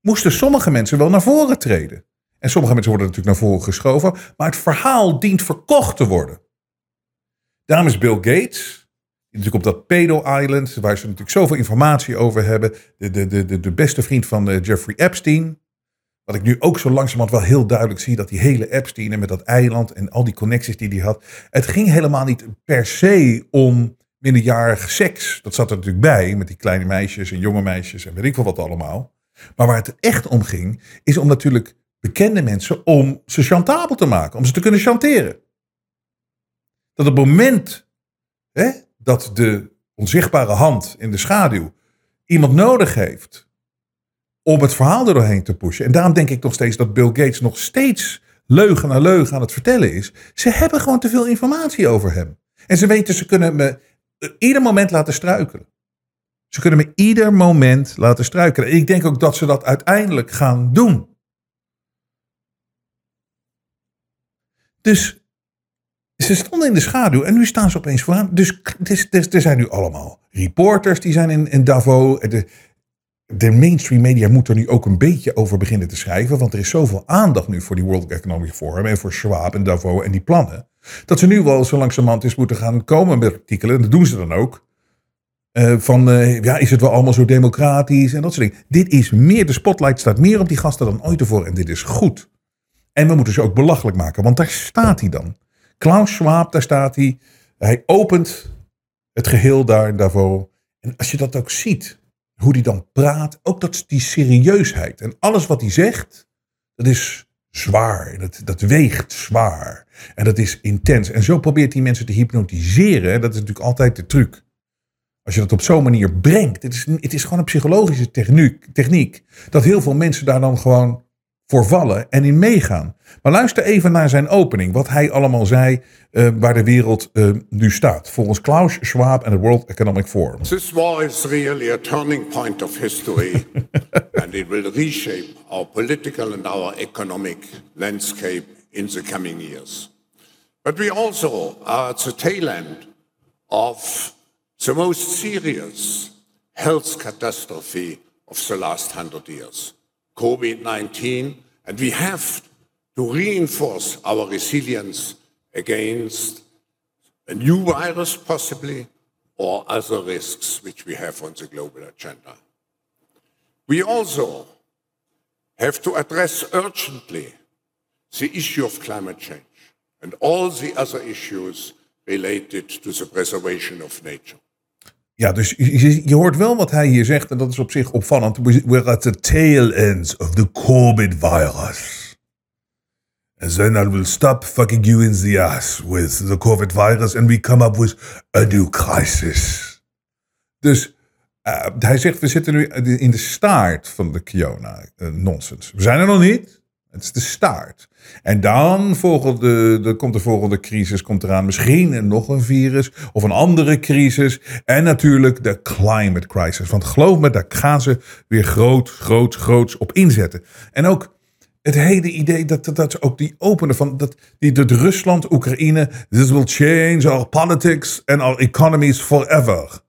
moesten sommige mensen wel naar voren treden. En sommige mensen worden natuurlijk naar voren geschoven. Maar het verhaal dient verkocht te worden. Daarom is Bill Gates. Natuurlijk op dat pedo-island, waar ze natuurlijk zoveel informatie over hebben. De, de, de, de, de beste vriend van eh, Jeffrey Epstein. Wat ik nu ook zo langzamerhand wel heel duidelijk zie, dat die hele Epstein en met dat eiland en al die connecties die hij had. Het ging helemaal niet per se om minderjarig seks. Dat zat er natuurlijk bij, met die kleine meisjes en jonge meisjes en weet ik veel wat allemaal. Maar waar het echt om ging, is om natuurlijk bekende mensen, om ze chantabel te maken, om ze te kunnen chanteren. Dat op het moment hè, dat de onzichtbare hand in de schaduw iemand nodig heeft om het verhaal er doorheen te pushen. En daarom denk ik nog steeds dat Bill Gates nog steeds leugen na leugen aan het vertellen is. Ze hebben gewoon te veel informatie over hem. En ze weten, ze kunnen me ieder moment laten struikelen. Ze kunnen me ieder moment laten struikelen. En ik denk ook dat ze dat uiteindelijk gaan doen. Dus ze stonden in de schaduw en nu staan ze opeens vooraan. Dus er zijn nu allemaal reporters die zijn in, in Davos. De mainstream media moet er nu ook een beetje over beginnen te schrijven. Want er is zoveel aandacht nu voor die World Economic Forum en voor Schwab en Davos en die plannen. Dat ze nu wel zo langzamerhand eens moeten gaan komen met artikelen. En dat doen ze dan ook. Uh, van, uh, ja, is het wel allemaal zo democratisch en dat soort dingen. Dit is meer, de spotlight staat meer op die gasten dan ooit ervoor. En dit is goed. En we moeten ze ook belachelijk maken, want daar staat hij dan. Klaus Schwab, daar staat hij. Hij opent het geheel daar daarvoor. En als je dat ook ziet, hoe hij dan praat, ook dat, die serieusheid. En alles wat hij zegt, dat is zwaar. Dat, dat weegt zwaar. En dat is intens. En zo probeert hij mensen te hypnotiseren. Dat is natuurlijk altijd de truc. Als je dat op zo'n manier brengt. Het is, het is gewoon een psychologische techniek. Dat heel veel mensen daar dan gewoon voor vallen en in meegaan. Maar luister even naar zijn opening, wat hij allemaal zei uh, waar de wereld uh, nu staat. Volgens Klaus Schwab en het World Economic Forum. This war is really a turning point of history and it will reshape our political and our economic landscape in the coming years. But we also are at the tail end of the most serious health catastrophe of the last hundred years. COVID 19, and we have to reinforce our resilience against a new virus, possibly, or other risks which we have on the global agenda. We also have to address urgently the issue of climate change and all the other issues related to the preservation of nature. Ja, dus je, hoort wel wat hij hier zegt en dat is op zich opvallend. We're at the tail end of the COVID virus. And then I will stop fucking you in the ass with the COVID virus and we come up with a new crisis. Dus uh, hij zegt, we zitten nu in de staart van de Kiona uh, nonsens. We zijn er nog niet. Het is de staart. En dan volgende, de, komt de volgende crisis komt eraan. Misschien nog een virus of een andere crisis. En natuurlijk de climate crisis. Want geloof me, daar gaan ze weer groot, groot, groots op inzetten. En ook het hele idee dat, dat, dat ook die openen van dat, die, dat Rusland, Oekraïne. This will change our politics and our economies forever.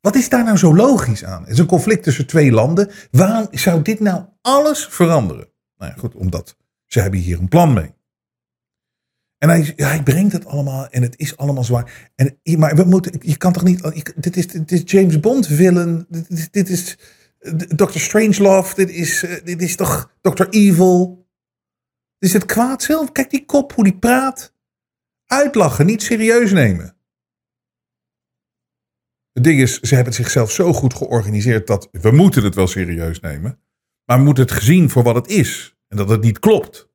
Wat is daar nou zo logisch aan? Het is een conflict tussen twee landen. Waarom zou dit nou alles veranderen? Nou ja, goed, omdat ze hebben hier een plan mee. En hij, hij brengt het allemaal en het is allemaal zwaar. En, maar we moeten, je kan toch niet. Dit is, dit is James Bond villain. Dit, is, dit is Dr. Strangelove. Dit is, eh, dit is toch Dr. Evil. Dit is het kwaad zelf. Kijk die kop, hoe die praat. Uitlachen, niet serieus nemen. Het ding is, ze hebben zichzelf zo goed georganiseerd dat we moeten het wel serieus nemen. Maar we moeten het gezien voor wat het is. En dat het niet klopt.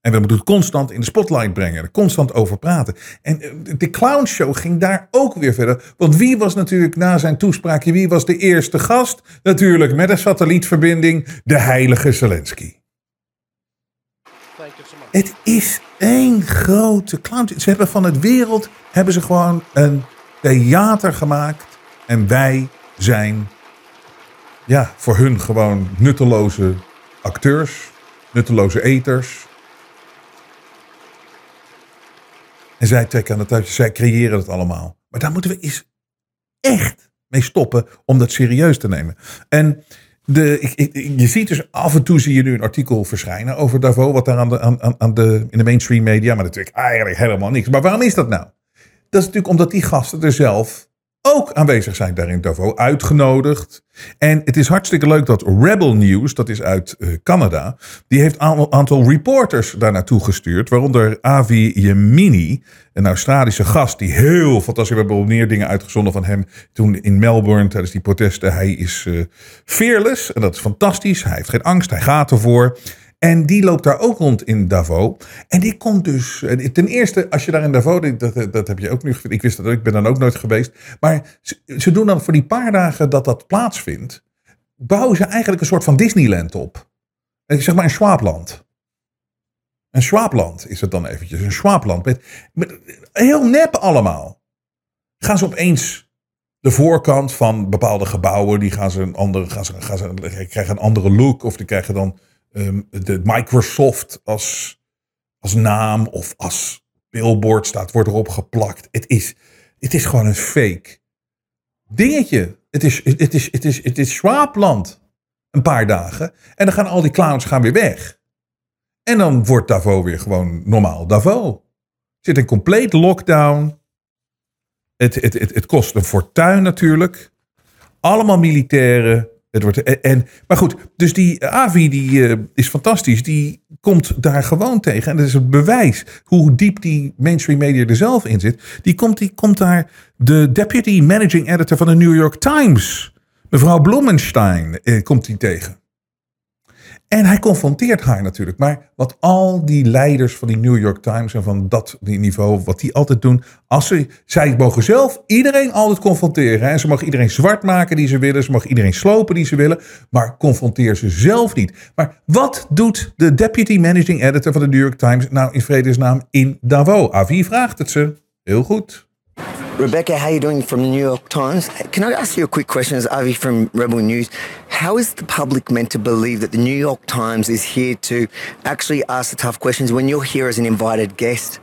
En we moeten het constant in de spotlight brengen. Er constant over praten. En eh, de clownshow ging daar ook weer verder. Want wie was natuurlijk na zijn toespraakje, wie was de eerste gast? Natuurlijk met een satellietverbinding, de heilige Zelensky. Het is één grote clown. Ze hebben van het wereld hebben ze gewoon een theater gemaakt. En wij zijn ja, voor hun gewoon nutteloze acteurs, nutteloze eters. En zij trekken aan het touwtje, zij creëren het allemaal. Maar daar moeten we eens echt mee stoppen om dat serieus te nemen. En de, ik, je ziet dus af en toe zie je nu een artikel verschijnen over Davos, wat daar aan de, aan, aan de, in de mainstream media, maar natuurlijk eigenlijk helemaal niks. Maar waarom is dat nou? Dat is natuurlijk omdat die gasten er zelf ook aanwezig zijn daar in Davos, uitgenodigd. En het is hartstikke leuk dat Rebel News, dat is uit uh, Canada, die heeft een aantal reporters daar naartoe gestuurd. Waaronder Avi Yemini, een Australische gast die heel fantastisch. We hebben al meer dingen uitgezonden van hem toen in Melbourne tijdens die protesten. Hij is uh, fearless en dat is fantastisch. Hij heeft geen angst, hij gaat ervoor. En die loopt daar ook rond in Davos. En die komt dus. Ten eerste, als je daar in Davos. Dat, dat heb je ook nu. Ik wist dat ik ben dan ook nooit geweest. Maar ze, doen dan voor die paar dagen dat dat plaatsvindt. Bouwen ze eigenlijk een soort van Disneyland op. Zeg maar een Schwabland. Een Schwabland is het dan eventjes. Een Schwabland. Met, met, heel nep allemaal. Gaan ze opeens de voorkant van bepaalde gebouwen, die gaan ze een andere, gaan ze, gaan ze, krijgen een andere look. Of die krijgen dan ehm, de Microsoft als, als naam of als billboard staat, wordt erop geplakt. Het is, het is gewoon een fake dingetje. Het is, het is, het is, het is Schwabland. Een paar dagen. En dan gaan al die clowns gaan weer weg. En dan wordt Davos weer gewoon normaal Davos. Zit een compleet lockdown. Het, het, het, het kost een fortuin natuurlijk. Allemaal militairen. Het wordt, en, maar goed, dus die Avi die, uh, is fantastisch. Die komt daar gewoon tegen. En dat is het bewijs hoe diep die mainstream media er zelf in zit. Die komt, die komt daar de deputy managing editor van de New York Times. Mevrouw Bloemenstein eh, komt hij tegen. En hij confronteert haar natuurlijk. Maar wat al die leiders van die New York Times en van dat niveau, wat die altijd doen. Als ze, zij mogen zelf iedereen altijd confronteren. En ze mogen iedereen zwart maken die ze willen. Ze mogen iedereen slopen die ze willen. Maar confronteer ze zelf niet. Maar wat doet de deputy managing editor van de New York Times nou in vredesnaam in Davos? Avi vraagt het ze. Heel goed. Rebecca, how are you doing from the New York Times? Can I ask you a quick question as Avi from Rebel News? How is the public meant to believe that the New York Times is here to actually ask the tough questions when you're here as an invited guest?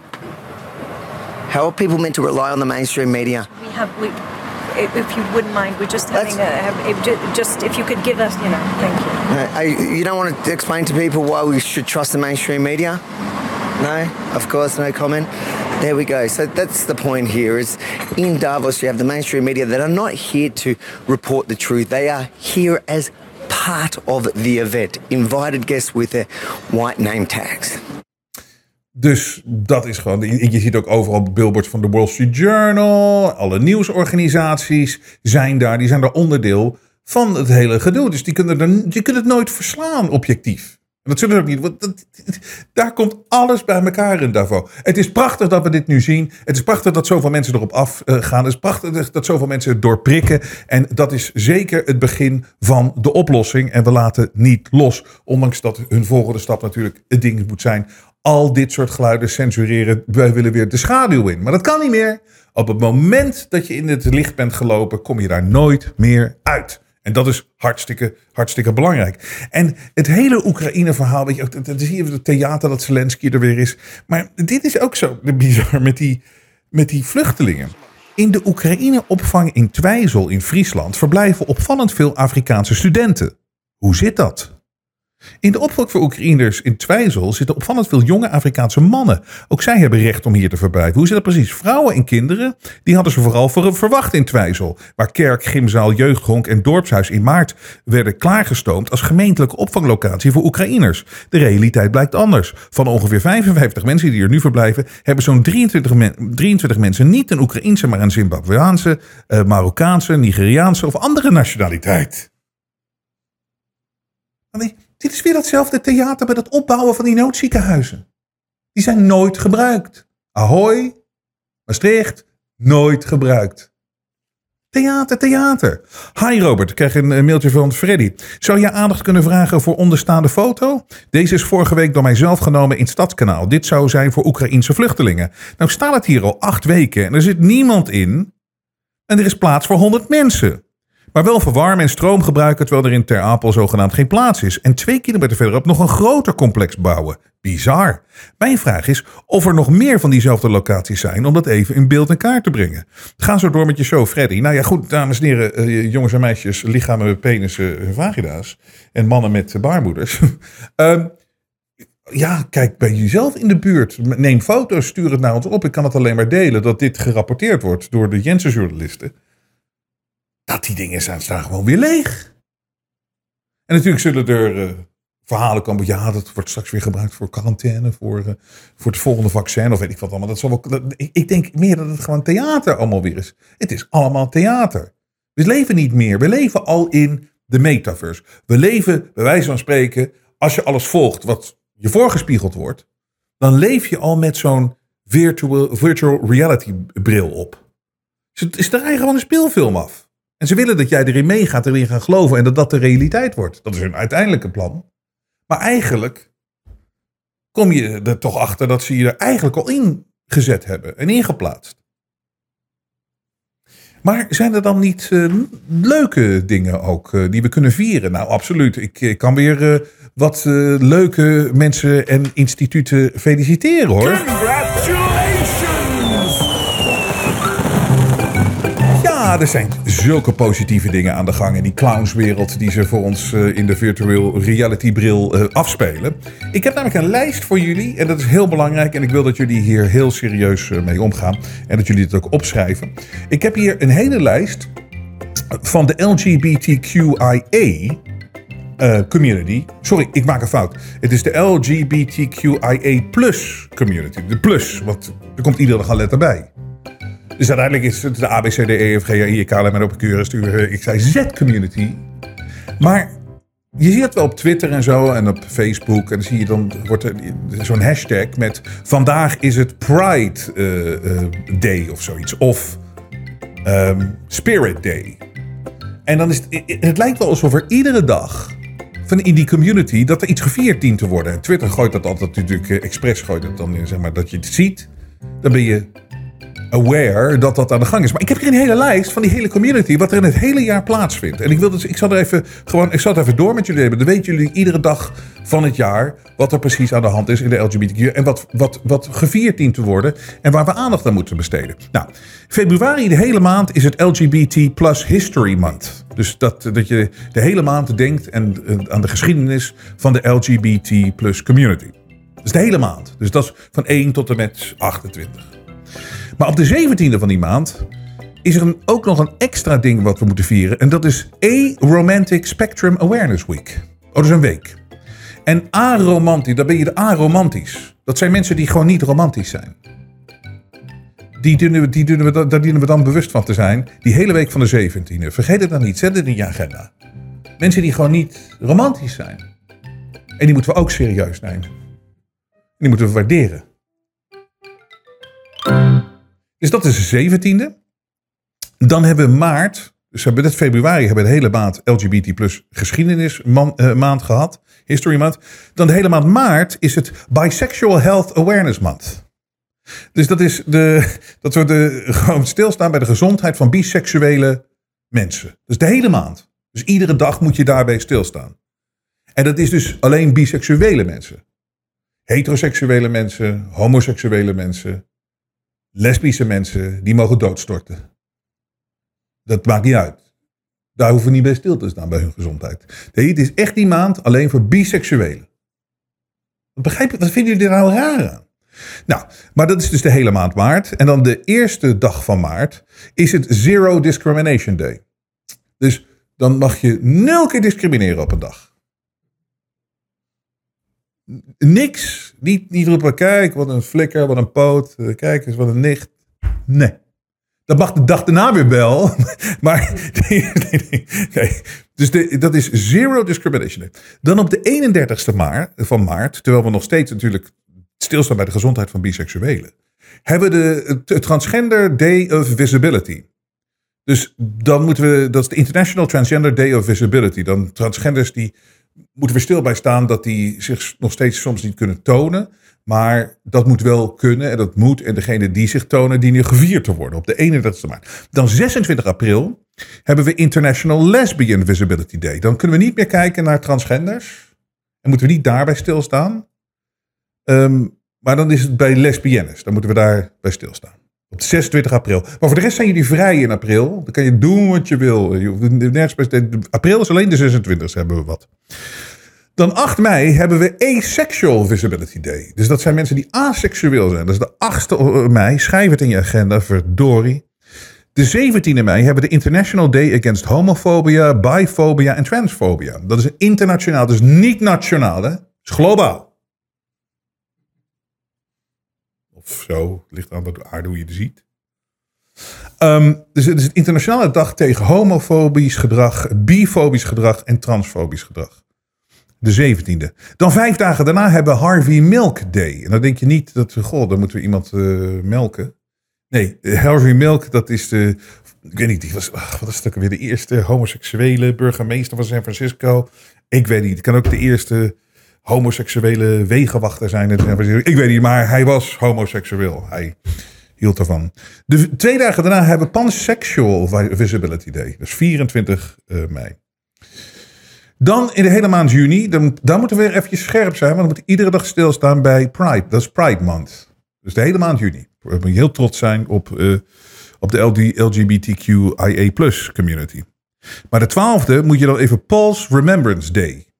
How are people meant to rely on the mainstream media? We have, we, if you wouldn't mind, we're just having a, just if you could give us, you know, thank you. Uh, you don't want to explain to people why we should trust the mainstream media? No, of course, no comment. There we go. So that's the point here is in Davos you have the mainstream media that are not here to report the truth. They are here as part of the event. Invited guests with their white name tags. Dus dat is gewoon. Je ziet ook overal billboards van de Wall Street Journal. Alle nieuwsorganisaties zijn daar. Die zijn daar onderdeel van het hele gedoe. Dus die kunnen, er, die kunnen het nooit verslaan, objectief. Dat zullen ze ook niet. Want dat, daar komt alles bij elkaar in Davos. Het is prachtig dat we dit nu zien. Het is prachtig dat zoveel mensen erop afgaan. Het is prachtig dat zoveel mensen het doorprikken. En dat is zeker het begin van de oplossing. En we laten niet los. Ondanks dat hun volgende stap natuurlijk het ding moet zijn. Al dit soort geluiden censureren. Wij willen weer de schaduw in. Maar dat kan niet meer. Op het moment dat je in het licht bent gelopen, kom je daar nooit meer uit. En dat is hartstikke, hartstikke belangrijk. En het hele Oekraïne-verhaal, weet je, is hier het theater dat Zelensky er weer is. Maar dit is ook zo bizar met die, met die vluchtelingen. In de Oekraïne-opvang in Twijzel in Friesland verblijven opvallend veel Afrikaanse studenten. Hoe zit dat? In de opvang voor Oekraïners in Twijzel zitten opvallend veel jonge Afrikaanse mannen. Ook zij hebben recht om hier te verblijven. Hoe zit dat precies? Vrouwen en kinderen, die hadden ze vooral verwacht in Twijzel. Waar kerk, gymzaal, jeugdhonk en dorpshuis in maart werden klaargestoomd als gemeentelijke opvanglocatie voor Oekraïners. De realiteit blijkt anders. Van ongeveer 55 mensen die er nu verblijven, hebben zo'n 23, 23, mensen niet een Oekraïense, maar een Zimbabweaanse, uh, Marokkaanse, Nigeriaanse of andere nationaliteit. Dit is weer datzelfde theater bij het opbouwen van die noodziekenhuizen. Die zijn nooit gebruikt. Ahoy, Maastricht, nooit gebruikt. Theater, theater. Hi Robert, ik krijg een mailtje van Freddy. Zou je aandacht kunnen vragen voor onderstaande foto? Deze is vorige week door mijzelf genomen in Stadskanaal. Dit zou zijn voor Oekraïense vluchtelingen. Nou staat het hier al acht weken en er zit niemand in. En er is plaats voor 100 mensen. Maar wel verwarmen en stroom gebruiken terwijl er in Ter Apel zogenaamd geen plaats is. En twee kilometer verderop nog een groter complex bouwen. Bizar. Mijn vraag is of er nog meer van diezelfde locaties zijn om dat even in beeld en kaart te brengen. Ga zo door met je show, Freddy. Nou ja, goed, dames en heren, eh, jongens en meisjes, lichamen penissen en vagina's. En mannen met baarmoeders. um, ja, kijk bij jezelf in de buurt. Neem foto's, stuur het naar ons op. Ik kan het alleen maar delen dat dit gerapporteerd wordt door de Jensen-journalisten dat die dingen zijn, staan gewoon weer leeg. En natuurlijk zullen er uh, verhalen komen. Ja, dat wordt straks weer gebruikt voor quarantaine, voor, uh, voor het volgende vaccin of weet ik wat allemaal. Dat zal wel, ik, ik, denk meer dat het gewoon theater allemaal weer is. Het is allemaal theater. We leven niet meer. We leven al in de metaverse. We leven, bij wijze van spreken, als je alles volgt wat je voorgespiegeld wordt, dan leef je al met zo'n virtual, virtual reality bril op. Dus het is eigenlijk gewoon een speelfilm af. En ze willen dat jij erin meegaat, erin gaat geloven en dat dat de realiteit wordt. Dat is hun uiteindelijke plan. Maar eigenlijk kom je er toch achter dat ze je er eigenlijk al in gezet hebben en ingeplaatst. Maar zijn er dan niet eh, leuke dingen ook eh, die we kunnen vieren? Nou, absoluut. Ik, kan weer eh, wat leuke mensen en instituten feliciteren hoor. Ja, er zijn zulke positieve dingen aan de gang in die clownswereld die ze voor ons eh, in de virtual reality bril eh, afspelen. Ik heb namelijk een lijst voor jullie en dat is heel belangrijk en ik wil dat jullie hier heel serieus eh, mee omgaan en dat jullie het ook opschrijven. Ik heb hier een hele lijst van de LGBTQIA eh, community. Sorry, ik maak een fout. Het is de LGBTQIA plus community. De plus, want er komt iedere dag een letter bij. Dus uiteindelijk is het de A, B, C, D, E, F, G, H, I, U, Z community. Maar je ziet het wel op Twitter en zo en op Facebook. En dan zie je dan wordt er zo'n hashtag met vandaag is het Pride Day of zoiets. Of Spirit Day. En dan is het, het lijkt wel alsof er iedere dag van in die community dat er iets gevierd dient te worden. En Twitter gooit dat altijd natuurlijk eh, expres gooit het dan in, zeg maar, dat je het ziet. Dan ben je aware dat dat aan de gang is. Maar ik heb hier een hele lijst van die hele community, wat er in het hele jaar plaatsvindt. En ik wil dus, ik zal er even gewoon, ik zal het even door met jullie hebben. Dan weten jullie iedere dag van het jaar wat er precies aan de hand is in de LGBTQ en wat, wat, wat gevierd dient te worden en waar we aandacht aan moeten besteden. Nou, februari de hele maand is het LGBT Plus History Month. Dus dat, dat je de hele maand denkt en, aan de geschiedenis van de LGBT plus community. Is de hele maand. Dus dat is van 1 tot en met 28. Maar op de 17e van die maand is er een, ook nog een extra ding wat we moeten vieren. En dat is A-Romantic Spectrum Awareness Week. Oh, dat is een week. En aromantisch, dan ben je de aromantisch. Dat zijn mensen die gewoon niet romantisch zijn. Die dienen we, die dienen we, daar dienen we dan bewust van te zijn. Die hele week van de 17e. Vergeet het dan niet. Zet het in je agenda. Mensen die gewoon niet romantisch zijn. En die moeten we ook serieus nemen. Die moeten we waarderen. Dus dat is de 17e. Dan hebben we maart. Dus we hebben februari hebben we de hele maand LGBT plus geschiedenis eh, maand gehad. History Month. Dan de hele maand maart is het Bisexual Health Awareness Month. Dus dat is de, dat we de, gewoon stilstaan bij de gezondheid van biseksuele mensen. Dus de hele maand. Dus iedere dag moet je daarbij stilstaan. En dat is dus alleen biseksuele mensen. Heteroseksuele mensen, homoseksuele mensen, lesbische mensen, die mogen doodstorten. Dat maakt niet uit. Daar hoeven we niet bij stil te staan bij hun gezondheid. Het is echt die maand alleen voor biseksuelen. Wat Begrijp je, wat vinden jullie er nou raar aan? Nou, maar dat is dus de hele maand maart. En dan de eerste dag van maart is het Zero Discrimination Day. Dus dan mag je nul keer discrimineren op een dag. Niks. Niet, niet roepen, kijk, wat een flikker, wat een poot. eh, Kijk eens, wat een nicht. Nee. Dat mag de dag daarna weer wel. Maar nee, nee, nee. Dus dat is Zero Discrimination. Dan op de 31ste maart, van maart, terwijl we nog steeds natuurlijk stilstaan bij de gezondheid van biseksuelen, hebben we de Transgender Day of Visibility. Dus dan moeten we, dat is de International Transgender Day of Visibility. Dan transgenders die moeten we stil bij staan dat die zich nog steeds soms niet kunnen tonen. Maar dat moet wel kunnen en dat moet. En degene die zich tonen, dienen gevierd te worden op de 31ste maart. Dan 26 april hebben we International Lesbian Visibility Day. Dan kunnen we niet meer kijken naar transgenders. En moeten we niet daarbij stilstaan. Ehm, maar dan is het bij lesbiennes. Dan moeten we daar bij stilstaan. Op 26 april. Maar voor de rest zijn jullie vrij in april. Dan kan je doen wat je wil. Je hoeft nergens bij April is alleen de 26e hebben we wat. Dan 8 mei hebben we Asexual Visibility Day. Dus dat zijn mensen die aseksueel zijn. Dat is de 8e mei. Schrijf het in je agenda, verdorie. De 17e mei hebben we de International Day Against Homophobia, Bifobia en Transphobia. Dat is internationaal, dus niet nationaal? Het is globaal. Of zo, ligt aan de aarde hoe je het ziet. Ehm, dus het is het internationale dag tegen homofobisch gedrag, bifobisch gedrag en transfobisch gedrag. De 17e. Dan vijf dagen daarna hebben we Harvey Milk Day. En dan denk je niet dat, goh, dan moeten we iemand eh, melken. Nee, eh, Harvey Milk, dat is de, ik weet niet, die was, ach, wat is ook weer, de eerste homoseksuele burgemeester van San Francisco. Ik weet niet, het kan ook de eerste homoseksuele wegenwachter zijn. Ik weet niet, maar hij was homoseksueel. Hij hield ervan. De twee dagen daarna hebben we Pansexual Visibility Day. Is 24 eh, mei. Dan in de hele maand juni, dan, dan moeten we weer eventjes scherp zijn. Want dan moet iedere dag stilstaan bij Pride. Dat is Pride Month. Dus de hele maand juni. We moeten heel trots zijn op, eh, op de LG, LGBTQIA community. Maar de twaalfde moet je dan even Paul's Remembrance Day.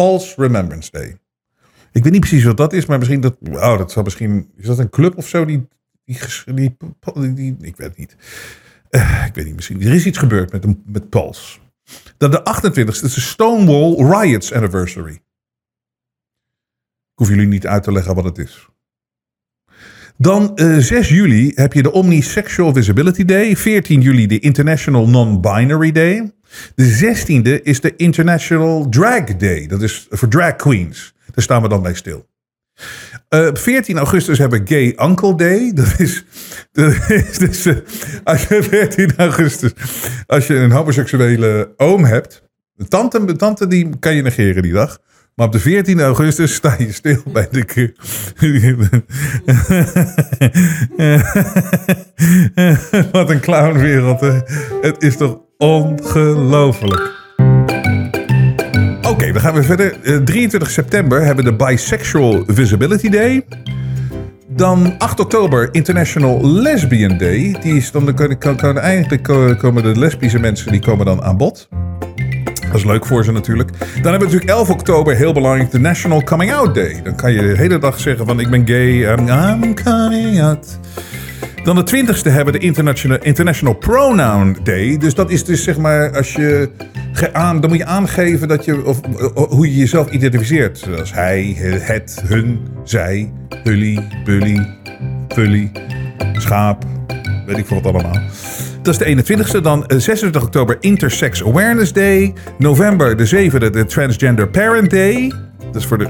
Paul's Remembrance Day. Ik weet niet precies wat dat is, maar misschien dat. Oh, dat zal misschien. Is dat een club of zo? Die. die, die, ik weet het niet. Eh, ik weet niet, misschien. Er is iets gebeurd met, een- met Pauls. Dan de 28e is de Stonewall Riots Anniversary. Ik hoef jullie niet uit te leggen wat het is. Dan eh, 6 juli heb je de Omnisexual Visibility Day. 14 juli de International Non-Binary Day. De 16e is de International Drag Day. Dat is voor drag queens. Daar staan we dan bij stil. Eh, op 14 augustus hebben we Gay Uncle Day. Dat is, dat is dus, eh, als je 14 augustus, als je een homoseksuele oom hebt, tante, tante die kan je negeren die dag. Maar op de 14 augustus sta je stil bij de. Wat een clownwereld. hè. Het is toch ongelooflijk. Oké, dan gaan we verder. Eh, 23 september hebben we de Bisexual Visibility Day. Dan 8 oktober International Lesbian Day. Die is dan, dan kan, kan eigenlijk ko- komen de lesbische mensen die komen dan aan bod. Dat is leuk voor ze natuurlijk. Dan hebben we natuurlijk 11 oktober, heel belangrijk, de National Coming Out Day. Dan kan je de hele dag zeggen van ik ben gay, I'm, I'm coming out. Dan de 20ste hebben we de International, International Pronoun Day. Dus dat is dus zeg maar als je aan, dan moet je aangeven dat je, of, of hoe je jezelf identificeert. Zoals hij, het, hun, zij, hully, bully, pully, schaap, weet ik veel wat allemaal. Dat is de 21ste. Dan eh, 26 oktober Intersex Awareness Day. November de 7e de Transgender Parent Day. Dat is voor de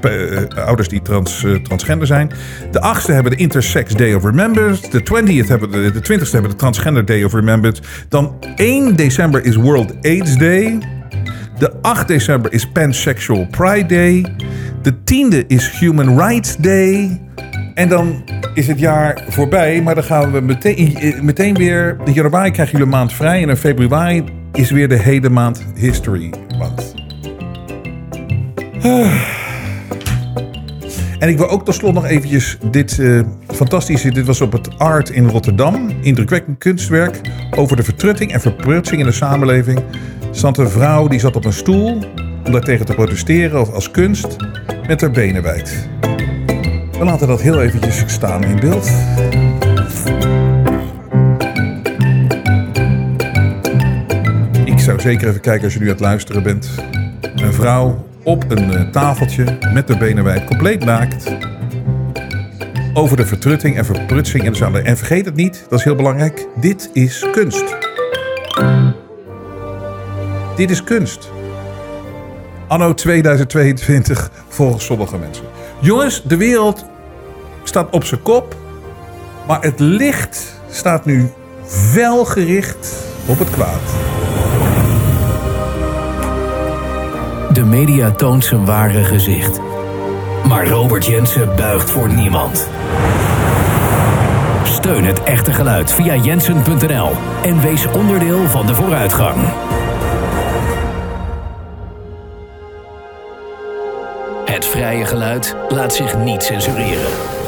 eh, eh, ouders die trans, eh, transgender zijn. De 8e hebben de Intersex Day of Remembrance. De 20th hebben de, de 20ste hebben de Transgender Day of Remembrance. Dan 1 december is World AIDS Day. De 8 december is Pansexual Pride Day. De 10e is Human Rights Day. En dan is het jaar voorbij, maar dan gaan we meteen, eh, meteen weer. In januari krijgen jullie een maand vrij en in februari is weer de hele maand History Month. En ik wil ook tot slot nog eventjes dit eh, fantastische... Dit was op het Art in Rotterdam. Indrukwekkend kunstwerk over de vertrutting en verprutsing in de samenleving. Stond een vrouw die zat op een stoel om daartegen te protesteren of als kunst met haar benen wijd. We laten dat heel eventjes staan in beeld. Ik zou zeker even kijken als je nu aan het luisteren bent. Een vrouw op een eh, tafeltje met de benen wijd, compleet naakt. Over de vertrutting en verprutsing in de samenleving. En vergeet het niet, dat is heel belangrijk. Dit is kunst. Dit is kunst. Anno 2022 volgens sommige mensen. Jongens, de wereld staat op zijn kop. Maar het licht staat nu fel gericht op het kwaad. De media toont zijn ware gezicht. Maar Robert Jensen buigt voor niemand. Steun het echte geluid via jensen.nl en wees onderdeel van de vooruitgang. Het vrije geluid laat zich niet censureren.